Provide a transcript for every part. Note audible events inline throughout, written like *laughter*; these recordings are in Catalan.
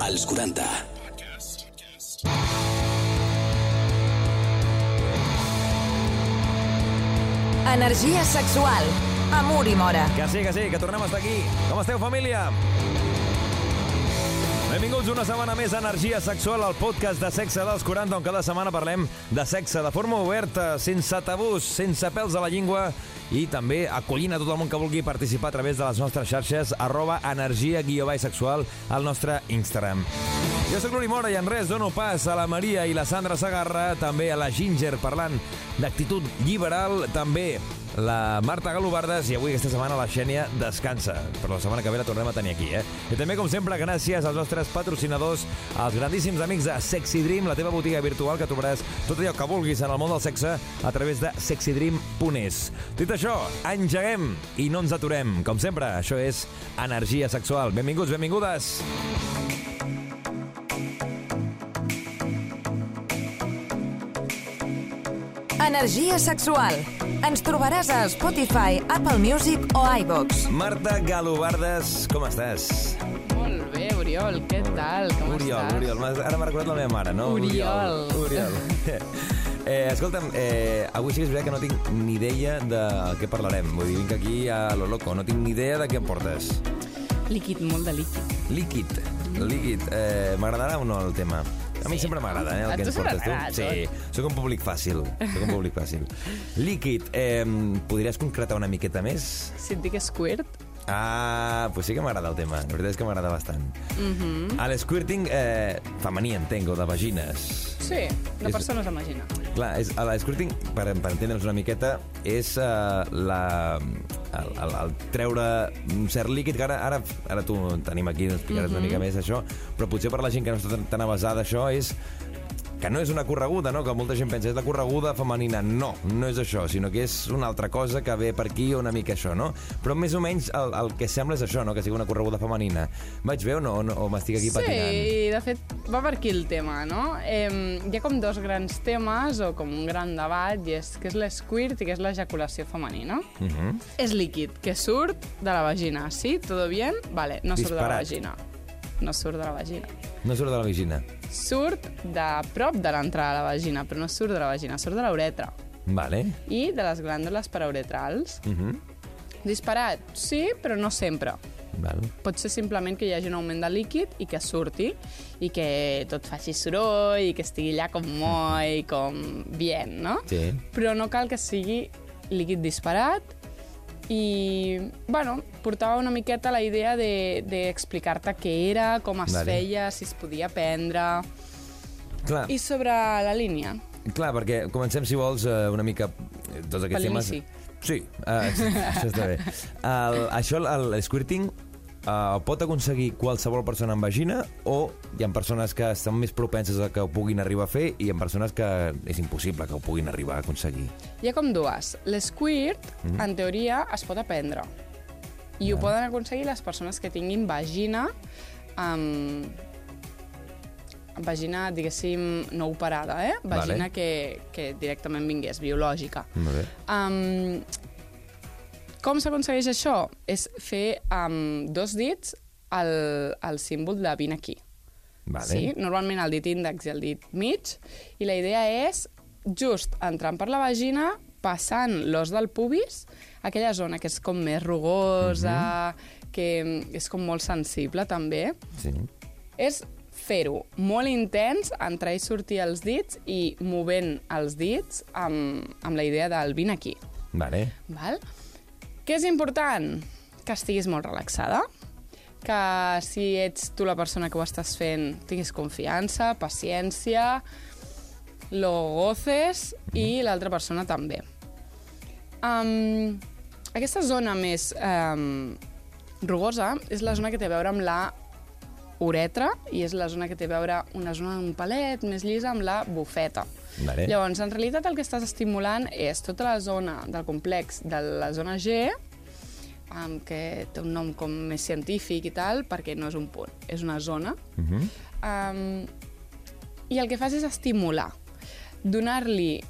Als 40. Energia sexual. Amor i mora. Que sí, que sí, que tornem a estar aquí. Com esteu, família? Benvinguts una setmana més a Energia Sexual, el podcast de sexe dels 40, on cada setmana parlem de sexe de forma oberta, sense tabús, sense pèls a la llengua i també acollint a tot el món que vulgui participar a través de les nostres xarxes arroba energia-sexual al nostre Instagram. Jo sóc l'Uri Mora i en res dono pas a la Maria i la Sandra Sagarra, també a la Ginger parlant d'actitud liberal, també la Marta Galobardes i avui aquesta setmana la Xènia descansa. Però la setmana que ve la tornem a tenir aquí, eh? I també, com sempre, gràcies als nostres patrocinadors, als grandíssims amics de Sexy Dream, la teva botiga virtual que trobaràs tot allò que vulguis en el món del sexe a través de sexydream.es. Dit això, engeguem i no ens aturem. Com sempre, això és Energia Sexual. Benvinguts, benvingudes. Energia sexual. Ens trobaràs a Spotify, Apple Music o iVox. Marta Galobardes, com estàs? Molt bé, Oriol, què tal? Com Oriol, estàs? Oriol. Ara m'ha recordat la meva mare, no? Oriol. Oriol. *laughs* *laughs* Eh, escolta'm, eh, avui sí que és veritat que no tinc ni idea de què parlarem. Vull dir, vinc aquí a lo loco, no tinc ni idea de què em portes. Líquid, molt de líquid. Líquid, líquid. Eh, M'agradarà o no el tema? A mi sempre m'agrada, eh, el a que ens portes tu. Sí, sóc un públic fàcil. Sóc un públic fàcil. Líquid, eh, podries concretar una miqueta més? Si et dic squirt, Ah, pues sí que m'agrada el tema. La veritat és que m'agrada bastant. mm -hmm. A l'esquirting eh, femení, entenc, o de vagines. sí, de És- persones amb vagina. Clar, és, a l'esquirting, per, per entendre'ns una miqueta, és uh, la, el, el, el treure un cert líquid, que ara, ara, ara tu tenim aquí, explicaràs una mica més això, però potser per la gent que no està tan, tan avasada això és que no és una correguda, no? que molta gent pensa és la correguda femenina. No, no és això, sinó que és una altra cosa que ve per aquí una mica això, no? Però més o menys el, el que sembla és això, no? que sigui una correguda femenina. Vaig bé o no? O, no, o m'estic aquí patinant? Sí, de fet, va per aquí el tema, no? Eh, hi ha com dos grans temes, o com un gran debat, i és què és l'esquirt i què és l'ejaculació femenina. Uh -huh. És líquid que surt de la vagina, sí? ¿Todo bien? Vale, no surt de la Disparat. vagina. No surt de la vagina. No surt de la vagina. Surt de prop de l'entrada de la vagina, però no surt de la vagina, surt de l'uretra. Vale. I de les glàndules parauretrals. Uh -huh. Disparat, sí, però no sempre. Val. Pot ser simplement que hi hagi un augment de líquid i que surti i que tot faci soroll i que estigui allà com moll, com bien, no? Sí. Però no cal que sigui líquid disparat i, bueno, portava una miqueta la idea d'explicar-te de, què era, com es Vale. feia, si es podia prendre... Clar, I sobre la línia. clar, perquè comencem, si vols, eh, una mica eh, tots aquests Per temes... Sí, uh, això està bé. *laughs* El, això, el squirting, uh, pot aconseguir qualsevol persona amb vagina o hi ha persones que estan més propenses a que ho puguin arribar a fer i hi ha persones que és impossible que ho puguin arribar a aconseguir. Hi ha com dues. L'esquirt, mm. -hmm. en teoria, es pot aprendre. I ho poden aconseguir les persones que tinguin vagina amb vagina, diguéssim, no operada, eh? Vagina Vale. que, que directament vingués, biològica. Molt bé. Um, com s'aconsegueix això? És fer amb dos dits el, el símbol de vine aquí. Vale. Sí? Normalment el dit índex i el dit mig. I la idea és just entrant per la vagina, passant l'os del pubis, aquella zona que és com més rugosa, que és com molt sensible també, Sí. és fer-ho molt intens, entrar i sortir els dits i movent els dits amb, amb la idea del vine aquí. Vale. Val? Què és important? Que estiguis molt relaxada, que si ets tu la persona que ho estàs fent tinguis confiança, paciència, lo goces i l'altra persona també. Um, aquesta zona més um, rugosa és la zona que té a veure amb la uretra i és la zona que té a veure una zona un palet més llisa amb la bufeta. Vale. Llavors, en realitat el que estàs estimulant és tota la zona del complex de la zona G, um, que té un nom com més científic i tal, perquè no és un punt, és una zona. Uh -huh. Um, I el que fas és estimular, donar-li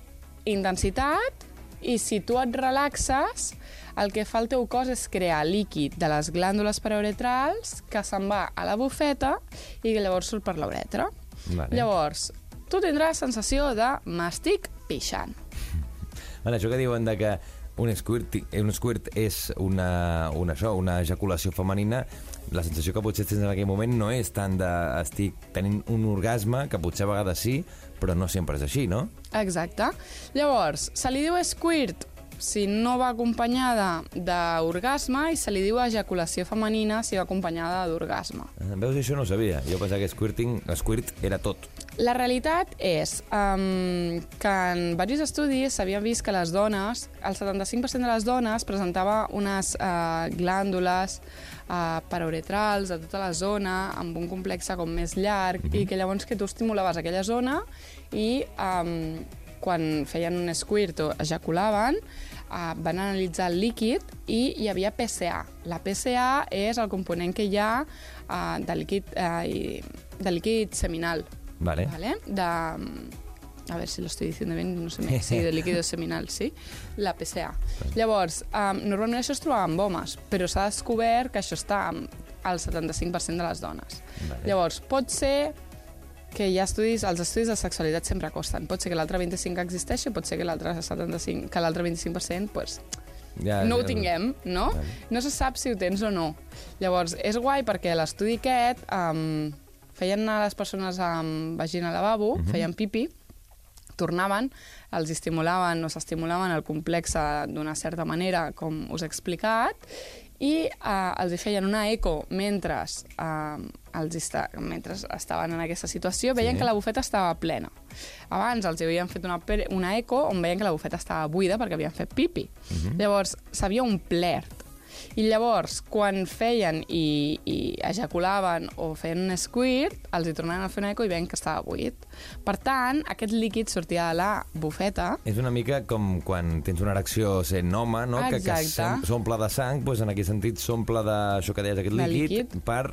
intensitat i si tu et relaxes, el que fa el teu cos és crear líquid de les glàndules parauretrals que se'n va a la bufeta i que llavors surt per la uretra. Vale. Llavors, tu tindràs sensació de m'estic pixant. Vale, això que diuen de que un squirt, un squirt és una, una, això, una ejaculació femenina, la sensació que potser tens en aquell moment no és tant de estic tenint un orgasme, que potser a vegades sí, però no sempre és així, no? Exacte. Llavors, se li diu squirt si no va acompanyada d'orgasme i se li diu ejaculació femenina si va acompanyada d'orgasme. Eh, Veus, això no ho sabia. Jo pensava que squirting, squirt era tot. La realitat és um, que en diversos estudis s'havia vist que les dones, el 75% de les dones presentava unes uh, glàndules uh, parauretrals a tota la zona amb un complex com més llarg mm -hmm. i que llavors que tu estimulaves aquella zona i um, quan feien un squirt o ejaculaven, uh, van analitzar el líquid i hi havia PCA. La PCA és el component que hi ha uh, de, líquid, uh, i, de líquid seminal. Vale. ¿Vale? De, a ver si lo estoy diciendo bien, no sé. Sí, de líquido *laughs* seminal, sí. La PCA. Llavors, um, normalment això es trobava amb homes, però s'ha descobert que això està al 75% de les dones. Vale. Llavors, pot ser que hi ha estudis, els estudis de sexualitat sempre costen. Pot ser que l'altre 25 existeixi, pot ser que l'altre 75, que l'altre 25% pues, Ja, no ho ja- tinguem, no? Vale. No se sap si ho tens o no. Llavors, és guai perquè l'estudi aquest um, feien anar les persones amb vagina al lavabo, Mhm. feien pipi, tornaven, els estimulaven o s'estimulaven el complex eh, d'una certa manera, com us he explicat, i uh, els hi feien una eco mentre, uh, els esta mentre estaven en aquesta situació, veien Sí. que la bufeta estava plena. Abans els hi havien fet una, una eco on veien que la bufeta estava buida perquè havien fet pipi. Llavors, s'havia omplert. I llavors, quan feien i, i ejaculaven o feien un squirt, els hi tornaven a fer una eco i veien que estava buit. Per tant, aquest líquid sortia de la bufeta És una mica com quan tens una erecció sent home, no? que, que Exacte. sem- s'omple de sang, doncs en aquest sentit s'omple d'això que deies, aquest De líquid, líquid. per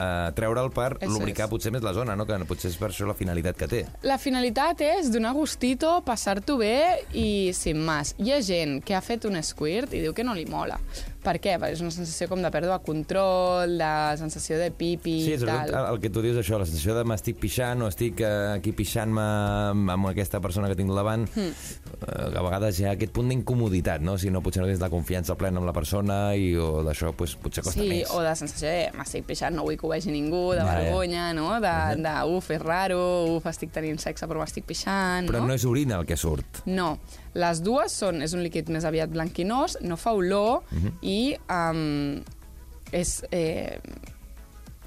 eh, treure'l per Eso lubricar es. potser més la zona, no? que potser és per això la finalitat que té. La finalitat és donar gustito, passar-t'ho bé i sin más. Hi ha gent que ha fet un squirt i diu que no li mola. Per què? Perquè és una sensació com de pèrdua de control, de sensació de pipi Sí, i tal. el, el que tu dius això, la sensació de m'estic pixant o estic eh, aquí pixant-me amb, aquesta persona que tinc davant, Hmm. eh, a vegades hi ha aquest punt d'incomoditat, no? Si no, potser no tens la confiança plena amb la persona i o d'això pues, potser costa Sí, més. o de sensació de m'estic pixant, no vull que ho vegi ningú, de Ja, ja. vergonya, no? De, de uf, és raro, uf, estic tenint sexe però m'estic pixant, Però no? no és orina el que surt. No, les dues són, és un líquid més aviat blanquinós, no fa olor Mhm. i um, és eh,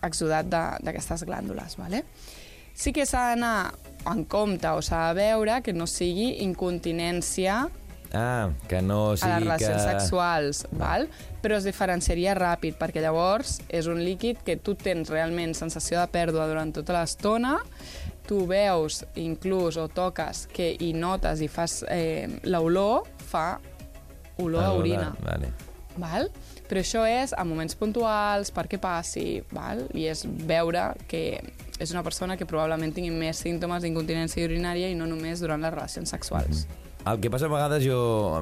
exudat d'aquestes glàndules, ¿vale? Sí que s'ha d'anar en compte o s'ha de veure que no sigui incontinència Ah, que no a sigui les relacions que... sexuals, val? però es diferenciaria ràpid, perquè llavors és un líquid que tu tens realment sensació de pèrdua durant tota l'estona, tu veus inclús o toques que hi notes i fas eh, l'olor, fa olor a orina. Vale. Val? Però això és a moments puntuals, perquè passi, val? i és veure que és una persona que probablement tingui més símptomes d'incontinència urinària i no només durant les relacions sexuals. El que passa a vegades, jo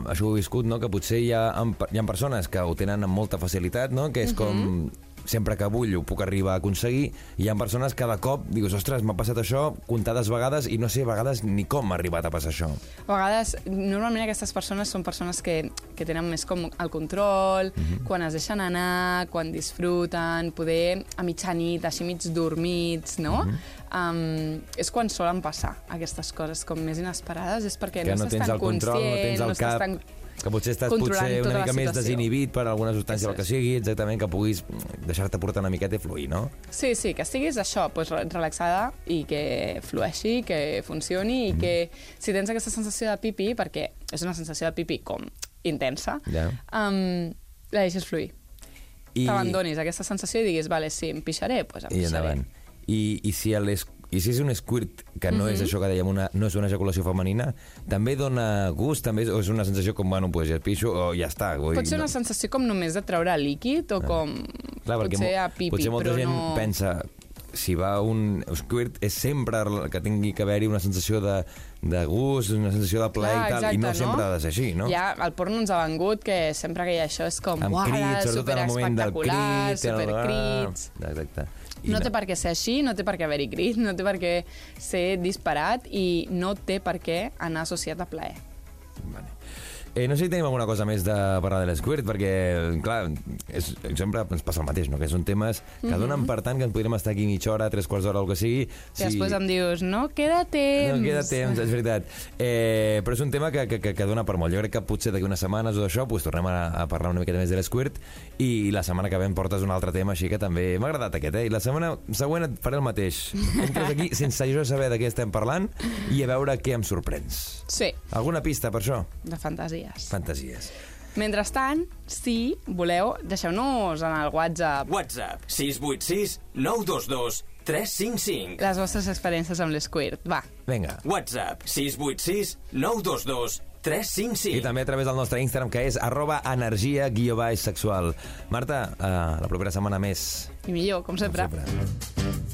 això ho he viscut, no? que potser hi ha, hi ha persones que ho tenen amb molta facilitat, no? que és com sempre que vull ho puc arribar a aconseguir, i hi ha persones que de cop dius, ostres, m'ha passat això comptades vegades i no sé a vegades ni com m'ha arribat a passar això. A vegades, normalment aquestes persones són persones que, que tenen més com el control, quan es deixen anar, quan disfruten, poder a mitjanit, així mig dormits, no? Um, és quan solen passar aquestes coses com més inesperades, és perquè que no, no estàs tens tan el control, no conscient, tens el estàs cap... tan... Que potser estàs potser tota una la mica més desinhibit per alguna substància o el que sigui, exactament, que puguis deixar-te portar una miqueta i fluir, no? Sí, sí, que estiguis això, pues, re- relaxada i que flueixi, que funcioni i que si tens aquesta sensació de pipi, perquè és una sensació de pipi com intensa, Ja. um, la deixes fluir. I, T'abandonis aquesta sensació i diguis, vale, sí, em pixaré, doncs em i pixaré. endavant. I, i, si el es, I si és un squirt, que no Mhm. és això que dèiem, una, no és una ejaculació femenina, també dona gust, també és, o és una sensació com, bueno, pues ja pixo o ja està. Vull, Pot ser no- una sensació com només de treure líquid o com Clar, potser a pipi, potser molta però gent no... pensa si va un squirt és sempre que tingui que haver-hi una sensació de, de gust, una sensació de plaer Clar, i tal, i no, exacte, sempre ha de ser així, no? Ja, el porno ens ha vengut que sempre que hi ha això és com, uala, crits, sobretot en el moment del superespectacular, crit. supercrits... Ah, Exacte. No té per què ser així, no té per què haver-hi crit, no té per què ser disparat i no té per què anar associat a plaer. Vale. Eh, no sé si tenim alguna cosa més de parlar de l'esquirt, perquè, clar, és, sempre ens passa el mateix, no? que són temes que donen per tant que ens podríem estar aquí mitja hora, tres quarts d'hora, o el que sigui. Si... Després em dius, no queda temps. No queda temps, és veritat. Eh, però és un tema que, que, que, que dona per molt. Jo crec que potser d'aquí unes setmanes o d'això pues, tornem a, a parlar una miqueta més de l'esquirt i la setmana que ve em portes un altre tema així que també m'ha agradat aquest, eh? I la setmana següent et faré el mateix. Entres aquí *laughs* sense jo saber de què estem parlant i a veure què em sorprens. Sí, Alguna pista per això? de fantasies. Fantasies. Mentrestant, si voleu, deixeu-nos en el WhatsApp WhatsApp 686 922 355. les vostres experiències amb l'Squirt. Va, Vinga. WhatsApp 686 922 355. I també a través del nostre Instagram, que és arroba energia guió baix sexual. Marta, eh, la propera setmana més. i millor, com sempre. Com sempre.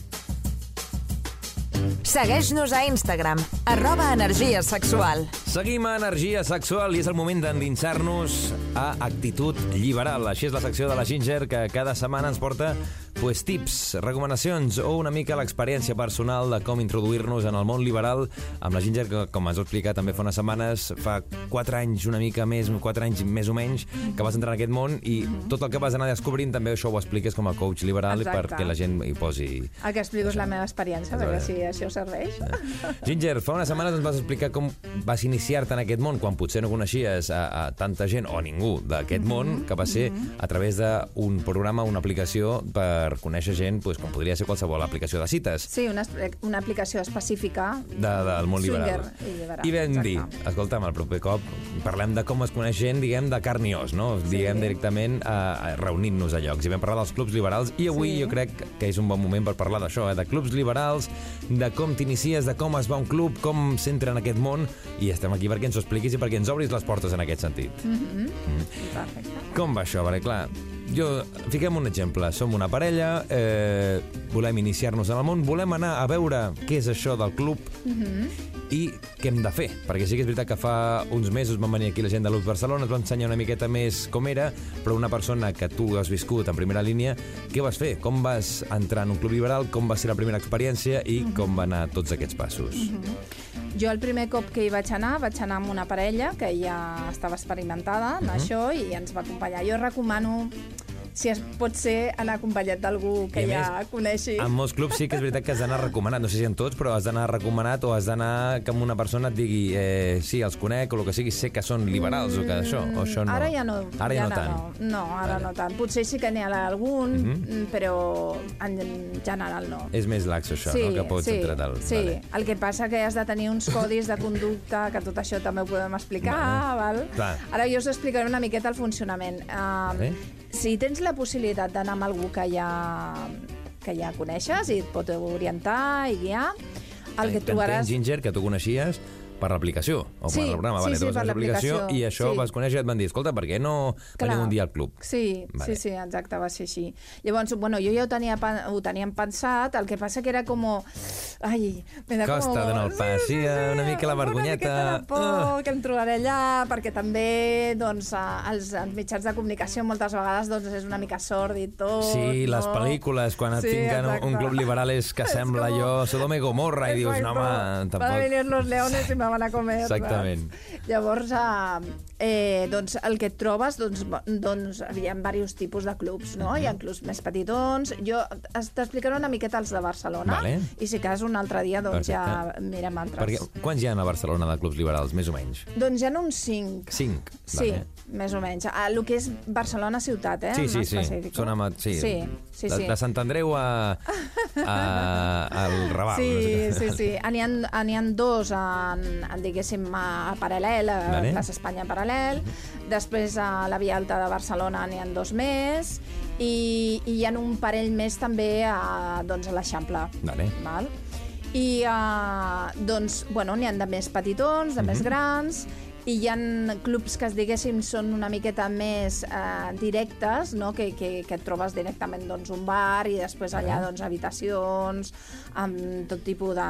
Segueix-nos a Instagram, arroba energia sexual. Seguim a Energia Sexual i és el moment d'endinsar-nos a Actitud Liberal. Així és la secció de la Ginger que cada setmana ens porta pues, tips, recomanacions o una mica l'experiència personal de com introduir-nos en el món liberal amb la Ginger, que com ens ho explicat també fa unes setmanes, fa 4 anys una mica més, 4 anys més o menys, que vas entrar en aquest món i tot el que vas anar descobrint també això ho expliques com a coach liberal Exacte. perquè la gent hi posi... El que explico és la meva experiència, perquè si això serveix. Ginger, fa unes setmanes ens vas explicar com vas iniciar-te en aquest món quan potser no coneixies a, a tanta gent o ningú d'aquest món, que va ser a través d'un programa, una aplicació per conèixer gent, pues, com podria ser qualsevol aplicació de cites Sí, una, una aplicació específica. de, del món liberal. I liberal, I vam exacte. dir, escolta'm, el proper cop parlem de com es coneix gent, diguem, de carn i os, no? Diguem directament a, a reunint-nos a llocs. I vam parlar dels clubs liberals i avui Sí. jo crec que és un bon moment per parlar d'això, eh? de clubs liberals, de com t'inicies, de com es va un club, com s'entra en aquest món, i estem aquí perquè ens ho expliquis i perquè ens obris les portes en aquest sentit. Perfecte. Com va això? Perquè, clar, jo, fiquem un exemple. Som una parella, eh, volem iniciar-nos en el món, volem anar a veure què és això del club i què hem de fer. Perquè sí que és veritat que fa uns mesos van venir aquí la gent de l'Ux Barcelona, ens va ensenyar una miqueta més com era, però una persona que tu has viscut en primera línia, què vas fer? Com vas entrar en un club liberal? Com va ser la primera experiència? I com van anar tots aquests passos? Jo el primer cop que hi vaig anar, vaig anar amb una parella que ja estava experimentada en això i ens va acompanyar. Jo recomano, si es pot ser, anar acompanyat d'algú que I ja més, coneixi. En molts clubs sí que és veritat que has d'anar recomanat, no sé si en tots, però has d'anar recomanat o has d'anar que una persona et digui eh, sí, els conec o el que sigui, sé que són liberals o que això, o això no. Ara ja no. Ara ja, no tant. No, no ara Vale. no tant. Potser sí que n'hi ha algun, Mhm. però en general no. És més lax això, no? Que pots sí, entrar tal. Sí, Vale. el que passa que has de tenir uns *laughs* codis de conducta, que tot això també ho podem explicar, val? Clar. Ara jo us explicaré una miqueta el funcionament. Uh, Vale. Si tens la possibilitat d'anar amb algú que ja, que ja coneixes i et pot orientar i guiar, el que Entenc, trobaràs... Ginger, que tu coneixies per l'aplicació, o Sí, per el programa, sí, vale, sí, per l'aplicació i això sí. vas conèixer i et van dir, escolta, per què no veniu un dia al club? Sí, Vale. sí, sí, exacte, va ser així. Llavors, bueno, jo ja ho, tenia, ho teníem pensat, el que passa que era com... Ai, me da Costa como... donar el pas, sí, una *laughs* mica la vergonyeta. Una miqueta de por Ah. que em trobaré allà, perquè també doncs, els, els mitjans de comunicació moltes vegades doncs, és una mica sòrdid tot. Sí, les no? pel·lícules, quan et Sí, fiquen un- club liberal és que *laughs* És sembla com- allò Sodoma i Gomorra i dius, no, home, Van tampoc... venir los leones i me van a comer. Exactament. Llavors, eh, eh, doncs, el que et trobes, doncs, doncs hi ha diversos tipus de clubs, no? Hi ha clubs més petitons. Jo t'explicaré una miqueta els de Barcelona Vale. i si cas un altre dia doncs, ja Perfecte. mirem altres. Perquè quants hi ha a Barcelona de clubs liberals, més o menys? Doncs hi ha uns 5. Cinc. Sí, Vale. Més o menys. Ah, el que és Barcelona ciutat, eh? Sí, sí, sí. Són amb... Sí, Sí, sí, de, sí. de Sant Andreu a, a, *laughs* al Raval. Sí, no sé sí, sí. N'hi ha, ha dos en, en, diguéssim, a paral·lel, a Vale. Plaça Espanya paral·lel. Després a la Via Alta de Barcelona n'hi ha dos més. I, i hi ha un parell més també a, doncs, a l'Eixample. Vale. Val? I uh, doncs, bueno, n'hi ha de més petitons, de Mhm. més grans, i hi ha clubs que es diguéssim són una miqueta més eh, directes, no? que, que, que et trobes directament doncs, un bar i després allà doncs, habitacions amb tot tipus de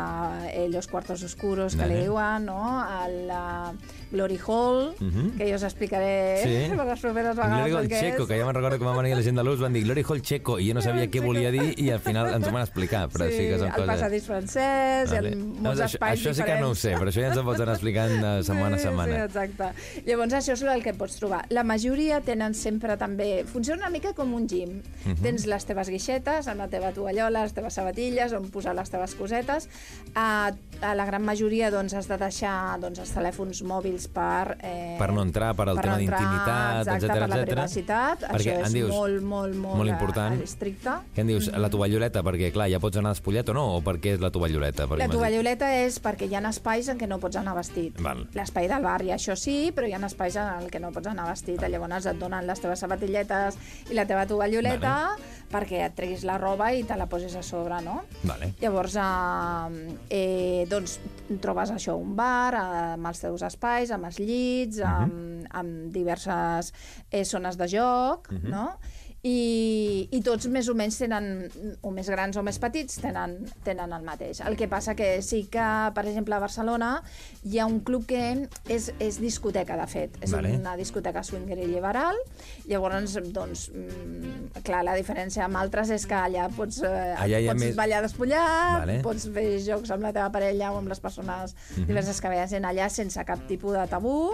eh, los cuartos oscuros que li diuen, no? el uh, Glory Hall, que jo us explicaré Sí. per *laughs* les properes Glory vegades Hall el que Checo, és. que ja me'n recordo que va venir la gent de l'ús, van dir Glory Hall Checo, i jo no sabia què volia dir, i al final ens ho van explicar, però sí, que són el coses... passadís francès, Vale. ha molts Doncs això, espais això sí que no ho sé, però això ja ens ho pots anar explicant de setmana a Sí, setmana. exacte. Llavors, això és el que pots trobar. La majoria tenen sempre també... Funciona una mica com un gym. Mhm. Tens les teves guixetes, amb la teva tovallola, les teves sabatilles, on posar les teves cosetes. A, a la gran majoria doncs, has de deixar doncs, els telèfons mòbils per... Eh, Per no entrar, per al per tema d'intimitat, etcètera, per la privacitat. Perquè això és dius, molt, molt, molt, molt eh, important. estricte. Què en dius? La tovalloleta, perquè, clar, ja pots anar despullat o no? O per què és la tovalloleta? Perquè La tovalloleta és perquè hi ha espais en què no pots anar vestit. Val. L'espai del barri, això sí, però hi ha espais en el que no pots anar vestit. Llavors et donen les teves sabatilletes i la teva tovalloleta perquè et treguis la roba i te la posis a sobre, no? Vale. Llavors, eh, eh, doncs, trobes això, un bar eh, amb els teus espais, amb els llits, amb, amb diverses eh, zones de joc, no? I, i tots més o menys tenen, o més grans o més petits, tenen, tenen el mateix. El que passa que sí que, per exemple, a Barcelona hi ha un club que és, és discoteca, de fet. És Vale. una discoteca swinger i liberal. Llavors, doncs, mm, clar, la diferència amb altres és que allà pots, eh, Allà pots més- ballar despullat, Vale. pots fer jocs amb la teva parella o amb les persones diverses que vegin allà sense cap tipus de tabú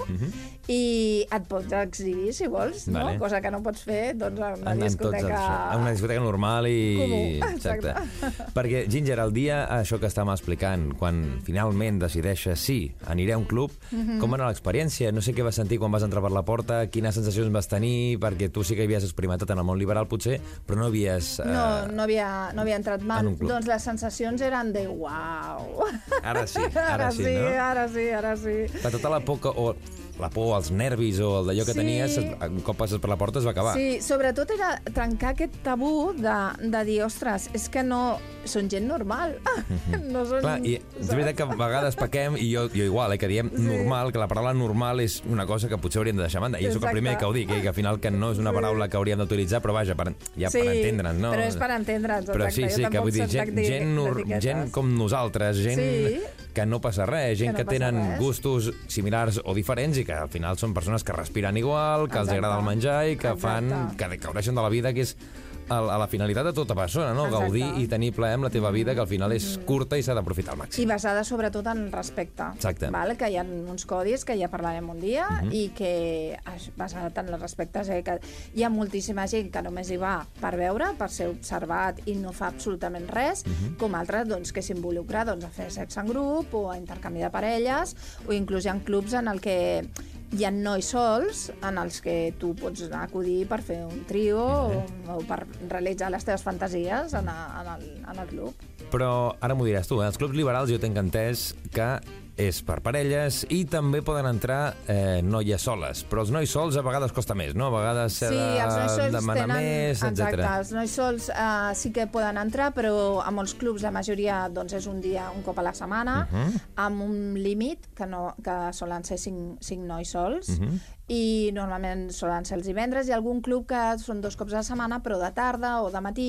i et pots exhibir, si vols, Vale. no? cosa que no pots fer doncs, a una en, en tots els, en una discoteca normal i... Comú, Exacte. exacte. Perquè, Ginger, el dia, això que estàvem explicant, quan finalment decideixes sí, aniré a un club, Mhm. com va anar l'experiència? No sé què vas sentir quan vas entrar per la porta, quines sensacions vas tenir, perquè tu sí que havies experimentat en el món liberal, potser, però no havies... eh, No, no, havia, no havia entrat mai. en. Doncs les sensacions eren de uau. Ara sí, ara, sí, no? ara sí, ara sí. De tota la por que, o la por, els nervis o el d'allò que Sí. tenies, un cop passes per la porta es va acabar. Sí, sobretot era trencar aquest tabú de, de dir, ostres, és que no... Són gent normal. no són... Clar, i és veritat que a vegades pequem, i jo, jo igual, eh, que diem normal, que la paraula normal és una cosa que potser hauríem de deixar banda. I jo soc el Exacte. primer que ho dic, eh, que al final que no és una paraula que hauríem d'utilitzar, però vaja, per, ja Sí, per entendre'ns, no? però és per entendre'ns, Però sí, exacte. sí, que vull dir, gent, gent, nor, gent com nosaltres, gent Sí. que no passa res, gent Que que, no passa tenen res. gustos similars o diferents i que al final són persones que respiren igual, que els Exacte. agrada el menjar i que fan, Exacte. que gaudeixen de la vida, que és a la, a la finalitat de tota persona, no? Exacte. Gaudir i tenir plaer amb la teva vida, que al final és curta i s'ha d'aprofitar al màxim. I basada sobretot en respecte. Exacte. Val? Que hi ha uns codis que ja parlarem un dia Mhm. i que basat en el respecte. Dir, que hi ha moltíssima gent que només hi va per veure, per ser observat i no fa absolutament res, Mhm. com altres doncs, que s'involucra doncs, a fer sexe en grup o a intercanvi de parelles o inclús hi ha clubs en el que hi ha nois sols en els que tu pots acudir per fer un trio o, o per realitzar les teves fantasies en, a, en, el, en el club. Però ara m'ho diràs tu, eh? els clubs liberals jo tenc entès que és per parelles i també poden entrar eh, noies soles, però els nois sols a vegades costa més, no? A vegades s'ha Sí, de demanar tenen... més, Exacte, etc. els nois sols uh, sí que poden entrar, però a molts clubs la majoria doncs, és un dia, un cop a la setmana, Mhm. amb un límit que, no, que solen ser cinc, cinc nois sols, Mhm. I normalment solen ser els divendres. Hi ha algun club que són dos cops a la setmana, però de tarda o de matí,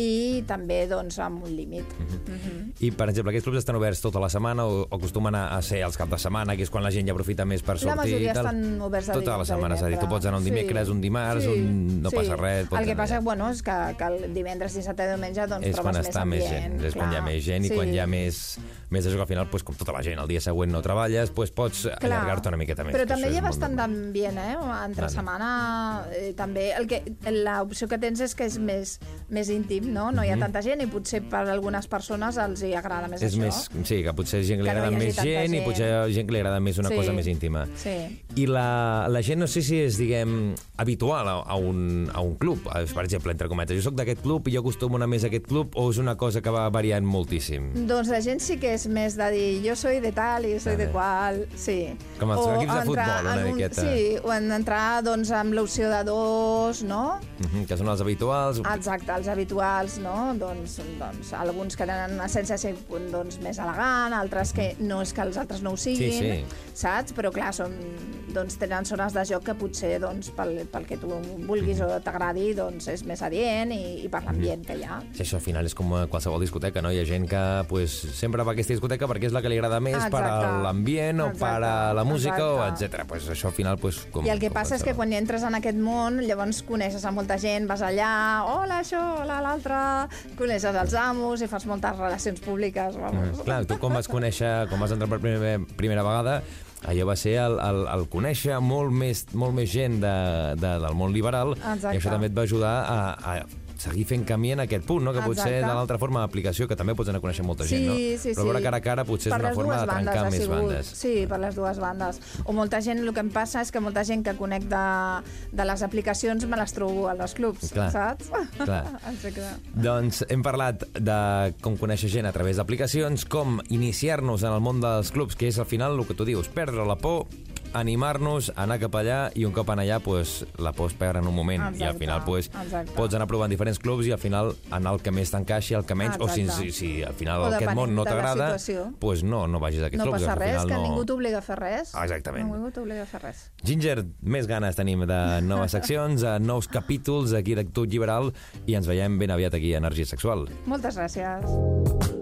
i també doncs, amb un límit. Mhm. I, per exemple, aquests clubs estan oberts tota la setmana o, acostumen a, a ser els cap de setmana, que és quan la gent ja aprofita més per sortir La majoria i tal? estan oberts de Tota la a setmana, és a dir, tu pots anar un Sí. dimecres, un dimarts, Sí, un... no sí. passa res. El que passa bueno, és que, que el divendres, dissabte i diumenge doncs, és quan trobes està més més ambient. gent, és quan hi ha clar. més gent i Sí. quan hi ha més, més de joc, al final, doncs, com tota la gent, el dia següent no treballes, doncs pots allargar-te una miqueta més. Però també hi ha bastant d'ambient, eh? Entre Vale. setmana eh, també... El que, l'opció que tens és que és més, més íntim, no? No hi ha tanta gent i potser per algunes persones els hi agrada més Mhm. És això. més, sí, que potser gent que li no agrada hagi més tanta gent, i gent. potser gent que li agrada més una Sí. cosa més íntima. Sí. I la, la gent no sé si és, diguem, habitual a, a, un, a un club, eh, per exemple, entre cometes. Jo sóc d'aquest club i jo acostumo anar més a aquest club o és una cosa que va variant moltíssim? Doncs la gent sí que és més de dir jo soy de tal i soy de qual, sí. Com els O equips de futbol, una en un, miqueta. Sí, o en entrar doncs, amb l'opció de dos, no? Mhm, que són els habituals. Exacte, els habituals, no? Doncs, doncs alguns que tenen una ser, doncs, més elegant, altres que no és que els altres no ho siguin, Sí, saps? Però clar, són, doncs, tenen zones de joc que potser doncs, pel, pel que tu vulguis o t'agradi doncs, és més adient i, i per l'ambient que hi ha. Sí, això al final és com qualsevol discoteca, no? Hi ha gent que pues, sempre va a aquesta discoteca perquè és la que li agrada més per Exacte. a l'ambient o Exacte. per a la música, o etc. Pues això al final... Pues, com, I el que passa és que quan entres en aquest món, llavors coneixes a molta gent, vas allà, hola això, hola l'altre, coneixes els amos i fas moltes relacions públiques, vamos. Mm, clar, tu com vas conèixer, com vas entrar per primera, primera vegada, allò va ser el, el, el conèixer molt més, molt més gent de, de, del món liberal Exacte. i això també et va ajudar a, a seguir fent camí en aquest punt, no? que potser Exacte. de l'altra forma d'aplicació, que també pots anar a conèixer molta gent, no? Sí, sí, Però veure cara a cara potser Per és una forma de trencar bandes més sigut. bandes. Sí, per les dues bandes. O molta gent, el que em passa és que molta gent que conec de, de les aplicacions me les trobo a les clubs, Clar, saps? clar. *laughs* Doncs hem parlat de com conèixer gent a través d'aplicacions, com iniciar-nos en el món dels clubs, que és al final el que tu dius, perdre la por, animar-nos, anar cap allà i un cop anar allà pues, la por es perd en un moment i al Exacte, final pues, exacte. pots anar provant diferents clubs i al final anar el que més t'encaixi, el que menys, o si, Exacte. si, si al final O aquest món no t'agrada, pues no, no vagis a aquests No clubs. passa al res, que no... ningú t'obliga a fer res. Exactament. Ningú t'obliga a fer res. Ginger, més ganes tenim de noves seccions, de nous capítols aquí d'Actud Liberal i ens veiem ben aviat aquí a Energia Sexual. Moltes gràcies.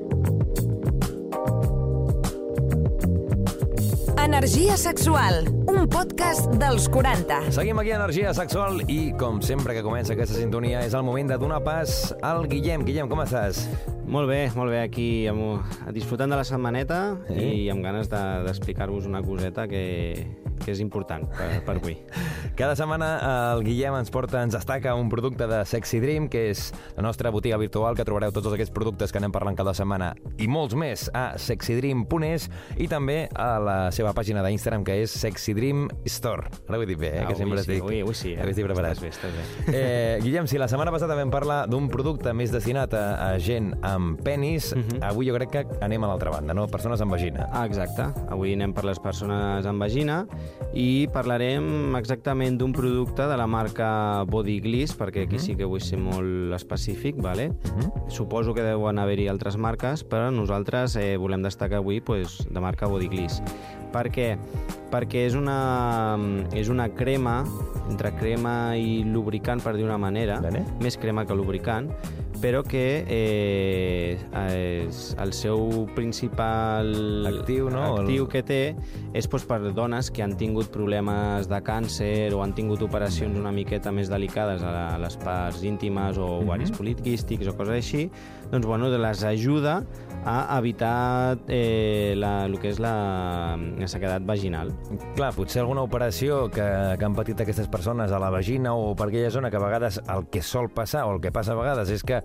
Energia sexual, un podcast dels 40. Seguim aquí a Energia Sexual i, com sempre que comença aquesta sintonia, és el moment de donar pas al Guillem. Guillem, com estàs? Molt bé, molt bé, aquí amb, disfrutant de la setmaneta Sí. i amb ganes de- d'explicar-vos una coseta que, que és important per, per avui. *laughs* Cada setmana el Guillem ens porta, ens destaca un producte de Sexy Dream, que és la nostra botiga virtual, que trobareu tots aquests productes que anem parlant cada setmana i molts més a sexydream.es i també a la seva pàgina d'Instagram, que és Sexy Dream Store. Ara ho he dit bé, eh? Ah, que sempre sí, estic, avui- avui sí, eh? avui estic preparat. Estàs bé, estàs bé. *laughs* Eh, Guillem, si la setmana passada vam parlar d'un producte més destinat a, a gent amb penis, Mhm. avui jo crec que anem a l'altra banda, no? Persones amb vagina. Ah, exacte. Avui anem per les persones amb vagina i parlarem exactament d'un producte de la marca Body Gliss, perquè aquí sí que vull ser molt específic, vale? Suposo que deuen haver-hi altres marques, però nosaltres eh, volem destacar avui pues, de marca Body Gliss. Per què? Perquè és una, és una crema, entre crema i lubricant, per dir una manera, Vale. més crema que lubricant, però que eh, és el seu principal Actiu, no? actiu que té és doncs, per dones que han tingut problemes de càncer o han tingut operacions una miqueta més delicades a, les parts íntimes o ovaris poliquístics o coses així, doncs bueno, les ajuda a evitar eh, la, el que és la, la sequedat vaginal. Clar, potser alguna operació que, que han patit aquestes persones a la vagina o per aquella zona que a vegades el que sol passar o el que passa a vegades és que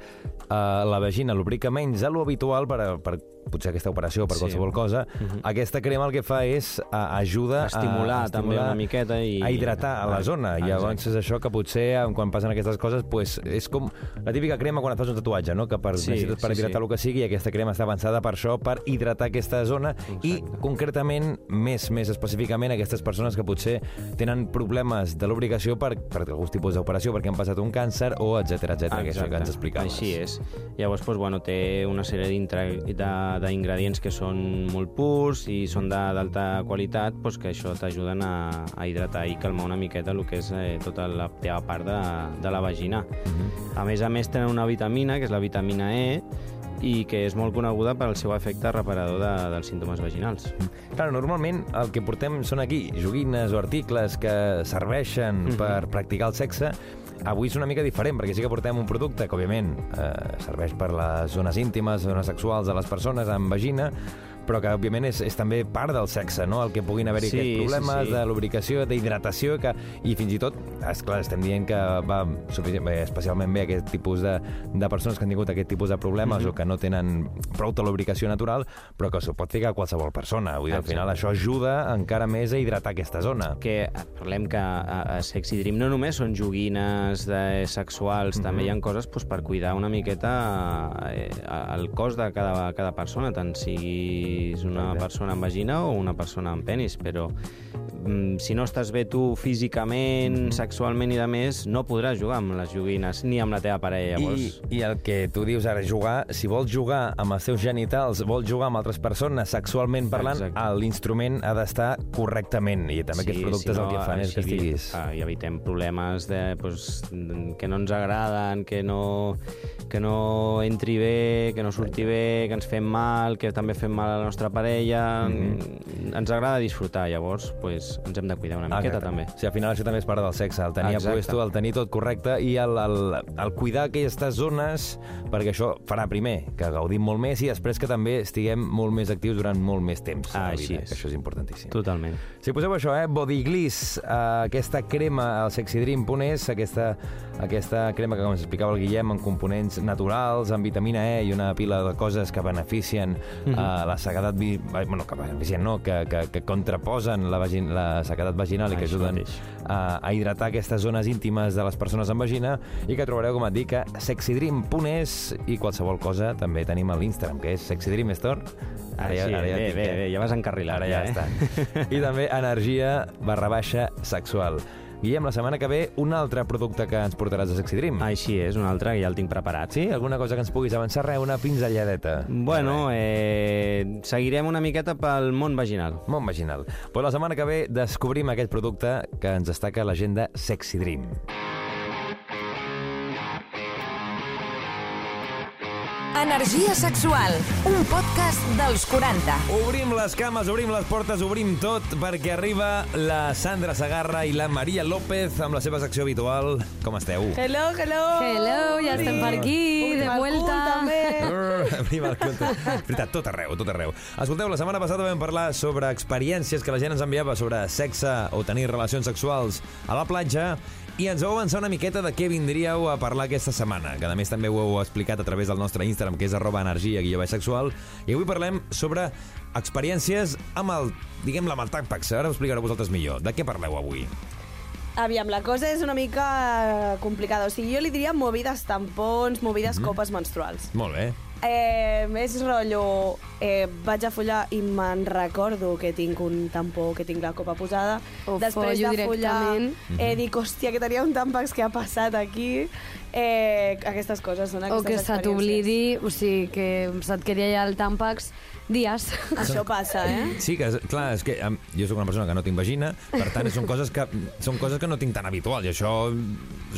eh, la vagina lubrica menys. De lo habitual per, per potser aquesta operació per Sí. qualsevol cosa. Aquesta crema el que fa és eh, ajuda A estimular a, també una miqueta i- a hidratar a la Ah, zona. I exacte. llavors és això que potser eh, quan passen aquestes coses pues, és com la típica crema quan et fas un tatuatge, no? que per, Sí, necessites per sí, hidratar sí. el que sigui i aquesta crema està avançada per això, per hidratar aquesta zona i Exacte. concretament, més més específicament, aquestes persones que potser tenen problemes de lubricació per, per alguns tipus d'operació, perquè han passat un càncer o etc etc que és això que ens explicaves. Així és. Llavors, doncs, bueno, té una sèrie d'intra- d'ingredients que són molt purs i són d'alta qualitat, doncs, que això t'ajuden a, a hidratar i calmar una miqueta el que és eh, tota la teva part de, de la vagina. Mhm. A més a més, tenen una vitamina, que és la vitamina E, i que és molt coneguda per al seu efecte reparador de, dels símptomes vaginals. Clar, normalment el que portem són aquí joguines o articles que serveixen Mhm. per practicar el sexe. Avui és una mica diferent, perquè sí que portem un producte que, òbviament, eh, serveix per les zones íntimes, zones sexuals de les persones amb vagina, però que, òbviament, és, és també part del sexe, no? El que puguin haver-hi Sí, aquests sí, problemes sí. de lubricació, d'hidratació, que, i fins i tot, esclar, estem dient que va especialment bé aquest tipus de, de persones que han tingut aquest tipus de problemes Mhm. o que no tenen prou de lubricació natural, però que s'ho pot ficar a qualsevol persona. Vull dir, al final això ajuda encara més a hidratar aquesta zona. que eh, parlem que a, a Sexy Dream no només són joguines de sexuals, també hi ha coses doncs, per cuidar una miqueta eh, el cos de cada, cada persona, tant sigui siguis una persona amb vagina o una persona amb penis, però mm, si no estàs bé tu físicament, sexualment i de més, no podràs jugar amb les joguines ni amb la teva parella, I, llavors. I el que tu dius ara, jugar, si vols jugar amb els teus genitals, vols jugar amb altres persones sexualment parlant, Exacte. l'instrument ha d'estar correctament. I també aquests productes el que fan és que estiguis... ah, I evitem problemes de, pues, que no ens agraden, que no, que no entri bé, que no surti bé, que ens fem mal, que també fem mal a la nostra parella... Mhm. Ens agrada disfrutar, llavors pues, ens hem de cuidar una miqueta, Exacte. també. Sigui, al final això també és part del sexe, el tenir Exacte. puesto, el tenir tot correcte i el, el, el cuidar aquestes zones, perquè això farà primer que gaudim molt més i després que també estiguem molt més actius durant molt més temps. Ah, així vida, és. Això és importantíssim. Totalment. Si poseu això, eh? Body Gliss, eh, aquesta crema al sexydream.es, aquesta, aquesta crema que, com ens explicava el Guillem, amb components naturals, amb vitamina E i una pila de coses que beneficien eh, la sequedat... Vi... Bueno, que beneficien, no, que, que, que contraposen la, vagin... la sequedat vaginal i que ajuden a, a hidratar aquestes zones íntimes de les persones amb vagina i que trobareu, com et dic, a sexydream.es i qualsevol cosa també tenim a l'Instagram, que és sexydream store. Ara ja, bé, et dic, bé, eh? bé, ja vas encarrilat. Ara ja, eh? està. I també energia barra baixa sexual. Guillem, la setmana que ve, un altre producte que ens portaràs a Sexy Dream. Així és, un altre que ja el tinc preparat. Sí? Alguna cosa que ens puguis avançar? Res, una pinzelladeta. Bueno, eh, seguirem una miqueta pel món vaginal. Mont vaginal. Pues la setmana que ve descobrim aquest producte que ens destaca l'agenda Sexy Dream. Energia sexual, un podcast dels 40. Obrim les cames, obrim les portes, obrim tot, perquè arriba la Sandra Sagarra i la Maria López amb la seva secció habitual. Com esteu? Hello, hello! Hello, ja estem per aquí, Obrim de el vuelta. cul, també. Obrim el compte. És veritat, tot arreu, tot arreu. Escolteu, la setmana passada vam parlar sobre experiències que la gent ens enviava sobre sexe o tenir relacions sexuals a la platja i ens vau avançar una miqueta de què vindríeu a parlar aquesta setmana, que a més també ho heu explicat a través del nostre Instagram, que és arroba energia guió sexual, i avui parlem sobre experiències amb el, diguem-la, amb el Tacpax. Ara ho explicareu vosaltres millor. De què parleu avui? Aviam, la cosa és una mica complicada. O sigui, jo li diria movides tampons, movides Mhm. copes menstruals. Molt bé. Eh, és rotllo... Eh, vaig a follar i me'n recordo que tinc un tampó, que tinc la copa posada. O Després follo de follar, directament. eh, dic, hòstia, que tenia un tampax que ha passat aquí. Eh, aquestes coses són O aquestes que se t'oblidi, o sigui, que se't quedi allà el Tampax dies. Això passa, eh? Sí, que, clar, és que jo sóc una persona que no tinc vagina, per tant, són coses que, són coses que no tinc tan habituals, i això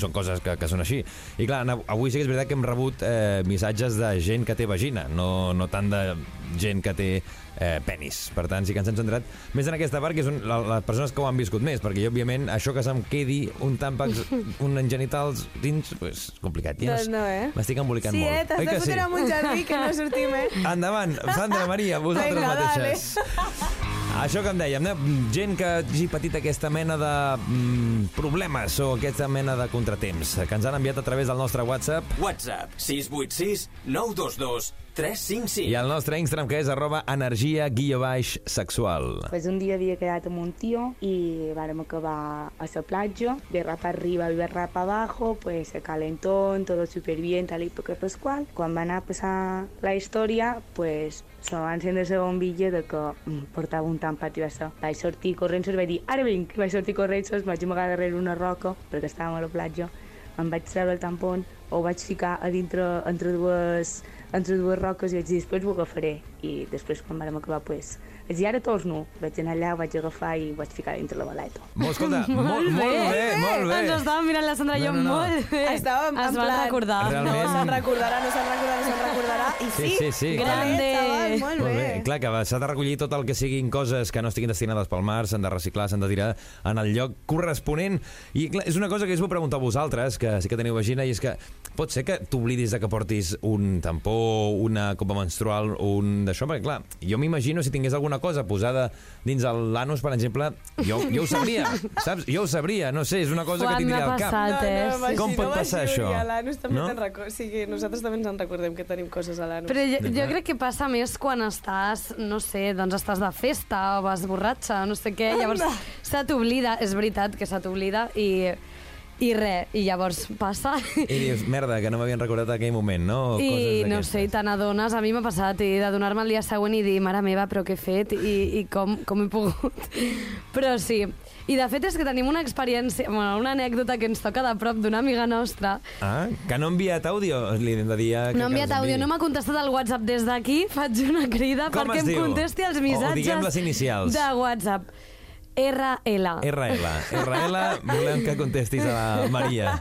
són coses que, que són així. I clar, avui sí que és veritat que hem rebut eh, missatges de gent que té vagina, no, no tant de gent que té eh, penis. Per tant, sí que ens hem centrat més en aquesta part, que la, les persones que ho han viscut més, perquè jo, òbviament, això que se'm quedi un tàmpax, *laughs* un en genitals dins, pues, complicat. Ja Doncs no, eh? M'estic embolicant Sí, molt. eh? T'has de fotre amb un jardí que no sortim, eh? *laughs* Endavant, Sandra, Maria, vosaltres Vinga, mateixes. *laughs* Això que em dèiem, eh? gent que hagi patit aquesta mena de mm, problemes o aquesta mena de contratemps que ens han enviat a través del nostre WhatsApp WhatsApp 686 922 355. i al nostre Instagram que és arroba energia guió baix sexual. Pues un dia havia quedat amb un tio i vàrem acabar a la platja, de rap arriba i de rap abajo, pues se calentó, todo súper bien, tal y porque Pascual. Quan va anar a passar la història, pues se va encendre la bombilla de que mm, portava un tampat i va ser. Vaig sortir corrents i vaig dir, ara vinc, vaig sortir corrents, vaig amagar darrere una roca, perquè estàvem a la platja, em vaig treure el tampon, ho vaig ficar a dintre, entre dues, entre dues roques i vaig dir, després ho agafaré. I després, quan vam acabar, pues, vaig dir, ara torno. Vaig anar allà, ho vaig agafar i ho vaig ficar dintre la maleta. Molt, escolta, *laughs* molt, molt bé, molt bé. Ens estàvem mirant la Sandra i jo No, no, no. molt bé. Estàvem es en van plan... recordar. Realment. No se'n recordarà, no se'n recordarà, no se'n recordarà. I Sí, sí, sí. Grande. Xaval, molt, Molt bé. bé. Clar que s'ha de recollir tot el que siguin coses que no estiguin destinades pel mar, s'han de reciclar, s'han de tirar en el lloc corresponent. I clar, és una cosa que us vull preguntar a vosaltres, que sí que teniu vagina, i és que pot ser que t'oblidis de que portis un tampó, una copa menstrual, un d'això, perquè clar, jo m'imagino si tingués alguna cosa posada dins el l'anus, per exemple, jo, jo ho sabria, *laughs* saps? Jo ho sabria, no sé, és una cosa Quan que tindria al cap. passat, eh? vagi, Com pot vagi, passar això? A l'anus també No? te'n record... O sigui, nosaltres també ens en recordem que tenim coses a l'anus. Però jo, jo crec que passa més quan estàs, no sé, doncs estàs de festa o vas borratxa, no sé què, llavors se t'oblida, és veritat que se t'oblida i I res, i llavors passa... I dius, merda, que no m'havien recordat aquell moment, no? O I coses no sé, i te n'adones, a mi m'ha passat, i de donar-me el dia següent i dir, mare meva, però què he fet i, i com, com he pogut. *laughs* Però sí, i de fet és que tenim una experiència, bueno, una anècdota que ens toca de prop d'una amiga nostra. Ah, que no ha enviat àudio? Li hem de dir que, No ha enviat àudio, no m'ha contestat el WhatsApp des d'aquí, faig una crida Com perquè em diu? contesti els O- o missatges diguem les inicials. de WhatsApp. RL. RL. RL, volem que contestis a la Maria.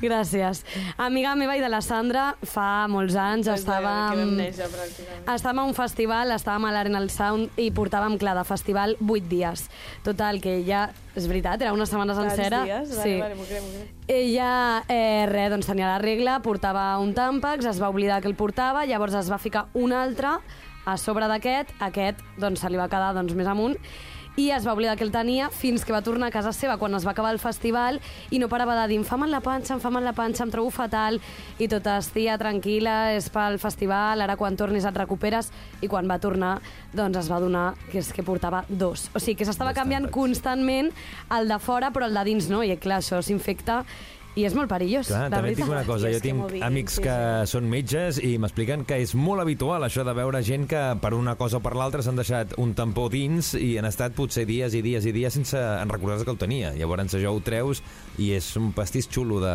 Gràcies. Amiga meva i de la Sandra, fa molts anys Des de que vam estàvem... néixer, pràcticament. Estàvem a un festival, estàvem a l'Arena del Sound i portàvem, clar, de festival 8 dies. Total, que ella, és veritat, era una setmana Tants sencera. dies? Vale, sí. vale, m'ho crec, m'ho crec. Ella, eh, res, doncs tenia la regla, portava un tàmpax, es va oblidar que el portava, llavors es va ficar un altre a sobre d'aquest, aquest doncs, se li va quedar doncs, més amunt, i es va oblidar que el tenia fins que va tornar a casa seva quan es va acabar el festival i no parava de dir em fa mal la panxa, em fa mal la panxa, em trobo fatal. I totes, tia, tranquil·la, és pel festival, ara quan tornis et recuperes. I quan va tornar doncs es va donar que és que portava dos. O sigui que s'estava canviant constantment el de fora però el de dins no, i clar, això s'infecta i és molt perillós, Clar, també et dic una cosa, jo que tinc diguin, amics sí, que sí. són metges i m'expliquen que és molt habitual això de veure gent que per una cosa o per l'altra s'han deixat un tampó dins i han estat potser dies i dies i dies sense en recordar-se que el tenia. Llavors això ho treus i és un pastís xulo de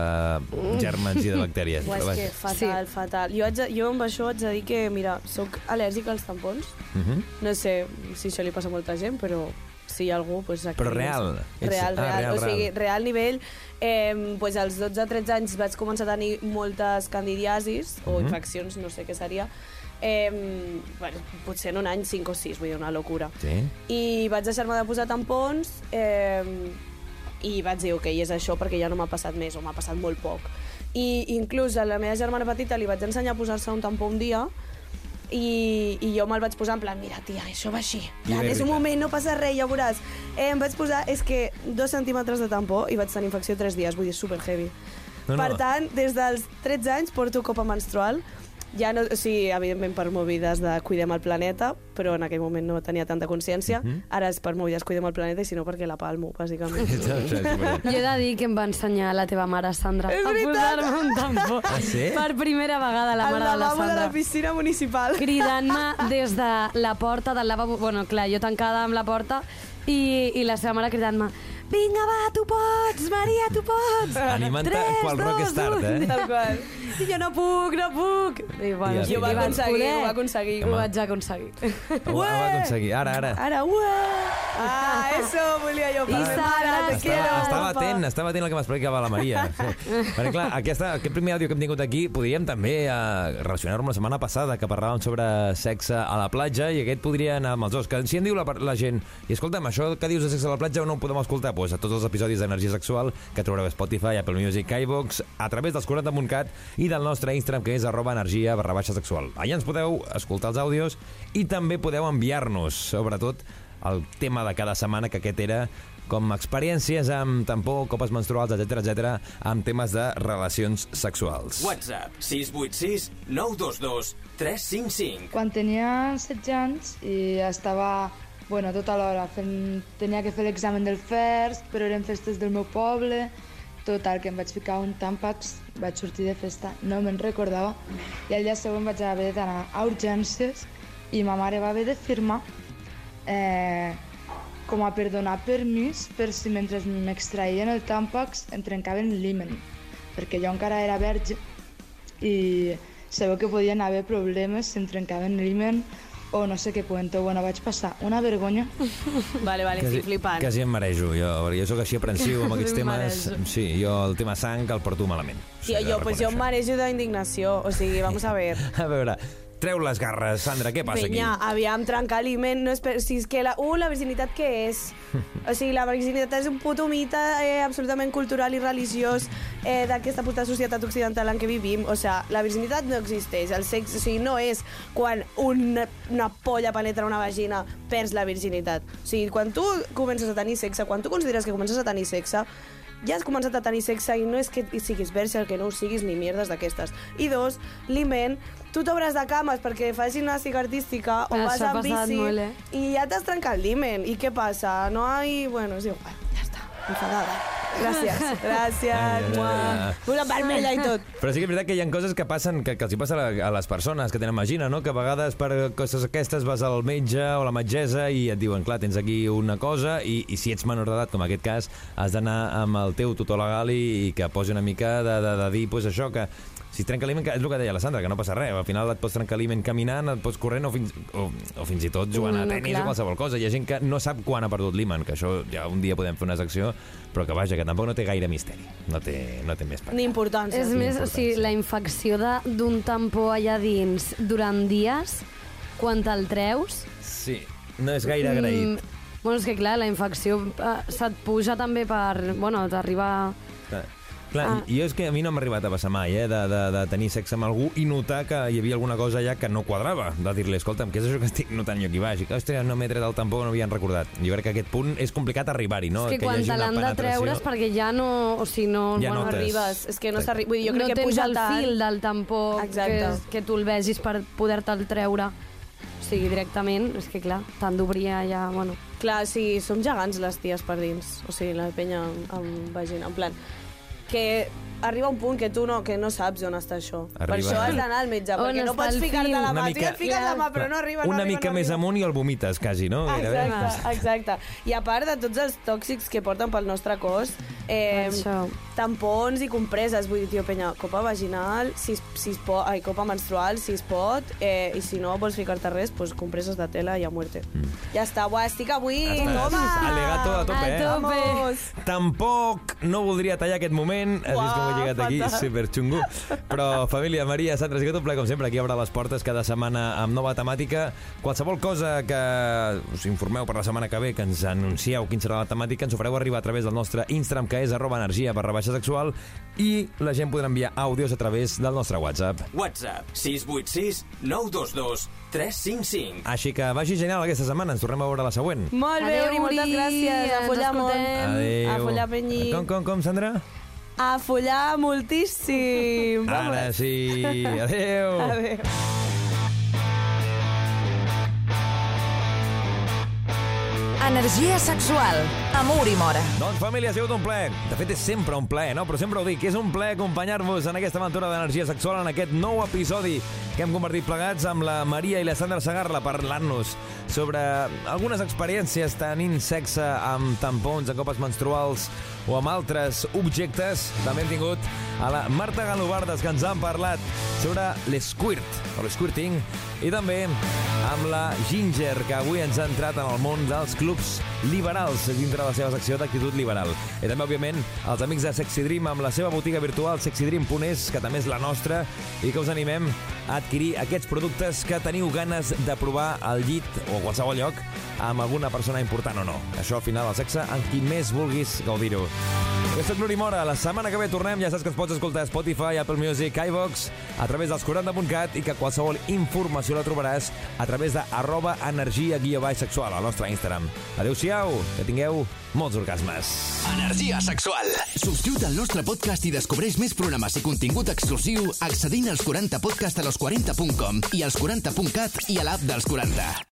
gèrmens i de bactèries. *laughs* Uah, Però és que fatal, sí. fatal. Jo, haig de, jo amb això haig de dir que, mira, sóc al·lèrgica als tampons. Mhm. No sé si això li passa a molta gent, però si hi ha algú... Pues, aquí, Però real. Ets- Real, ah, real. real, o sigui, real. nivell. Eh, pues als 12-13 anys vaig començar a tenir moltes candidiasis, o Mhm. infeccions, no sé què seria. Eh, bueno, potser en un any 5 o 6, vull dir, una locura. Sí? I vaig deixar-me de posar tampons eh, i vaig dir, ok, és això perquè ja no m'ha passat més o m'ha passat molt poc. I inclús a la meva germana petita li vaig ensenyar a posar-se un tampó un dia i, i jo me'l vaig posar en plan, mira, tia, això va així. Plan, bé, és un moment, no passa res, ja ho veuràs. Eh, em vaig posar, és que dos centímetres de tampó i vaig tenir infecció tres dies, vull dir, super heavy. No, no. Per tant, des dels 13 anys porto copa menstrual, ja no, o sigui, evidentment per movides de cuidem el planeta, però en aquell moment no tenia tanta consciència. Mhm. Ara és per movides cuidem el planeta i si no perquè la palmo, bàsicament. *laughs* Jo he de dir que em va ensenyar la teva mare, Sandra, És a posar-me un tampó. Ah, sí? Per primera vegada la el mare de la lavabo de Sandra. la piscina municipal. cridant-me *laughs* des de la porta del lavabo. Bueno, clar, jo tancada amb la porta i, i la seva mare cridant-me Vinga, va, tu pots, Maria, tu pots. *laughs* Animant-te qual dos, rockstar, un. eh? Tal qual. I jo no puc, no puc. I, bueno, I ho va aconseguir, ho va aconseguir. Ho vaig aconseguir. Ho, ho va aconseguir. Ara, ara. Ara, ué! Ah, eso volia jo. I per Sara, mare, te estava- quiero, Estava atent, estava atent al que m'explicava la Maria. *laughs* Perquè, clar, aquesta, aquest primer àudio que hem tingut aquí podríem també eh, relacionar-ho amb la setmana passada, que parlàvem sobre sexe a la platja, i aquest podria anar amb els dos. Que si en diu la, la gent, i escolta'm, això que dius de sexe a la platja no ho podem escoltar? Pues a tots els episodis d'Energia Sexual que trobareu a Spotify, Apple Music, iVox, a través dels 40.cat i del nostre Instagram, que és arroba energia barra baixa sexual. Allà ens podeu escoltar els àudios i també podeu enviar-nos, sobretot, el tema de cada setmana, que aquest era com experiències amb tampó, copes menstruals, etc etc, amb temes de relacions sexuals. WhatsApp 686 922 355. Quan tenia 16 anys i estava bueno, tota l'hora fent... tenia que fer l'examen del FIRST, però eren festes del meu poble, total, que em vaig ficar un tàmpax, vaig sortir de festa, no me'n recordava, i el dia següent vaig haver d'anar a urgències i ma mare va haver de firmar eh, com a per donar permís per si mentre m'extraïen el tàmpax em trencaven l'himen, perquè jo encara era verge i sabeu que podien haver problemes si em trencaven l'himen o no sé què cuento. Bueno, vaig passar una vergonya. *laughs* Vale, vale, estic flipant. quasi em marejo, jo, perquè jo sóc així aprensiu amb *laughs* aquests Em temes. Sí, jo el tema sang el porto malament. Tio, jo, pues jo em marejo d'indignació. O sigui, vamos a ver. *laughs* A veure, treu les garres, Sandra, què passa Penya, aquí? aviam, trencar l'himen no és per... Si és que la... Uh, la virginitat què és? O sigui, la virginitat és un puto mite eh, absolutament cultural i religiós eh, d'aquesta puta societat occidental en què vivim. O sigui, la virginitat no existeix. El sexe, o sigui, no és quan una, una polla penetra una vagina perds la virginitat. O sigui, quan tu comences a tenir sexe, quan tu consideres que comences a tenir sexe, ja has començat a tenir sexe i no és que siguis verge, el que no ho siguis ni mierdes d'aquestes. I dos, l'iment, tu t'obres de cames perquè fas gimnàstica artística o Això vas en passat bici molt, eh? i ja t'has trencat l'himen. I què passa? No hay... Bueno, és igual, ja està, enfadada. Gràcies, *laughs* gràcies. Una vermella i tot. Però sí que és veritat que hi ha coses que passen, que, que els hi passa a, les persones que tenen magina, no? Que a vegades per coses aquestes vas al metge o a la metgessa i et diuen, clar, tens aquí una cosa i, i si ets menor d'edat, com en aquest cas, has d'anar amb el teu tutor legal i, i que posi una mica de, de, de dir, pues, això, que si es trenca que és el que deia la Sandra, que no passa res. Al final et pots trencar l'iment caminant, et pots corrent o fins, o, o fins i tot jugant No, a no, tennis clar. o qualsevol cosa. Hi ha gent que no sap quan ha perdut l'imant, que això ja un dia podem fer una secció, però que vaja, que tampoc no té gaire misteri. No té, no té més per Ni importància. És més, o sigui, la infecció d'un tampó allà dins durant dies, quan te'l treus... Sí, no és gaire agraït. Mm, bueno, és que clar, la infecció eh, se't puja també per... Bueno, t'arriba... Clar, clar Ah. i jo és que a mi no m'ha arribat a passar mai, eh, de, de, de tenir sexe amb algú i notar que hi havia alguna cosa allà que no quadrava, de dir-li, escolta'm, què és això que estic notant jo aquí baix? I que, hòstia, no m'he tret el tampó, no havien recordat. Jo crec que aquest punt és complicat arribar-hi, no? és que, hi quan te una l'han de penetració. treure és perquè ja no... O sigui, no... Ja bueno, notes. arribes. És que no s'arriba... Vull dir, jo crec no que puja el tant... fil del tampó Exacte. que, que tu el vegis per poder-te'l treure. O sigui, directament, és que clar, t'han d'obrir allà, bueno... Clar, sí, som gegants les ties per dins. O sigui, la penya amb, amb vagina. En plan, que arriba un punt que tu no, que no saps on està això. Per Arriba- això has d'anar al metge, *laughs* On perquè no pots ficar-te la Una mà. mica- fiques la mà, però no arriba, no Una arriba, mica no més arriba. amunt i el vomites, quasi, no? Gairebé. Exacte, exacte. I a part de tots els tòxics que porten pel nostre cos, eh, Això. Tampons i compreses, vull dir, tio, penya, copa vaginal, si, es- si es pot, ai, copa menstrual, si es pot, eh, i si no vols ficar-te res, pues compreses de tela i a muerte. Mm. Ja està, buah, estic avui, toma! alegato a tope, eh? A tope. Vamos! Tampoc no voldria tallar aquest moment, has vist com he llegat aquí, fatal. superxungo. Però, família, Maria, Sandra, un ple, com sempre, aquí obre les portes cada setmana amb nova temàtica. Qualsevol cosa que us informeu per la setmana que ve, que ens anuncieu quin serà la temàtica, ens ho fareu arribar a través del nostre Instagram, que és arroba energia barra baixa sexual, i la gent podrà enviar àudios a través del nostre WhatsApp. WhatsApp 686 922 355. Així que vagi genial aquesta setmana, ens tornem a veure la següent. Molt bé, Uri, moltes gràcies. A follar molt. Adéu. A follar, Penyi. Com, com, com, Sandra? A follar moltíssim. Ara sí. Adéu. Adéu. Energia sexual, amor i mora. Doncs família, ha sigut un plaer. De fet, és sempre un plaer, no? Però sempre ho dic, és un plaer acompanyar-vos en aquesta aventura d'energia sexual, en aquest nou episodi que hem convertit plegats amb la Maria i la Sandra Sagarla parlant-nos sobre algunes experiències tenint sexe amb tampons, amb copes menstruals o amb altres objectes. També hem tingut a la Marta Galobardes, que ens han parlat sobre l'esquirt, o l'esquirting, i també amb la Ginger, que avui ens ha entrat en el món dels clubs liberals dintre la seva secció d'actitud liberal. I també, òbviament, els amics de Sexy Dream amb la seva botiga virtual sexydream.es, que també és la nostra, i que us animem a adquirir aquests productes que teniu ganes de provar al llit o a qualsevol lloc amb alguna persona important o no. Això al final el sexe amb qui més vulguis gaudir-ho. Jo soc l'Uri Mora, la setmana que ve tornem, ja saps que ens pots escoltar a Spotify, Apple Music, iVox, a través dels 40.cat i que qualsevol informació la trobaràs a través de arroba energia guia baix sexual al nostre Instagram. Adéu-siau, que tingueu molts orgasmes. Energia sexual. Subscriu't al nostre podcast i descobreix més programes i contingut exclusiu accedint als 40podcast a los40.com i als 40.cat i a l'app dels 40.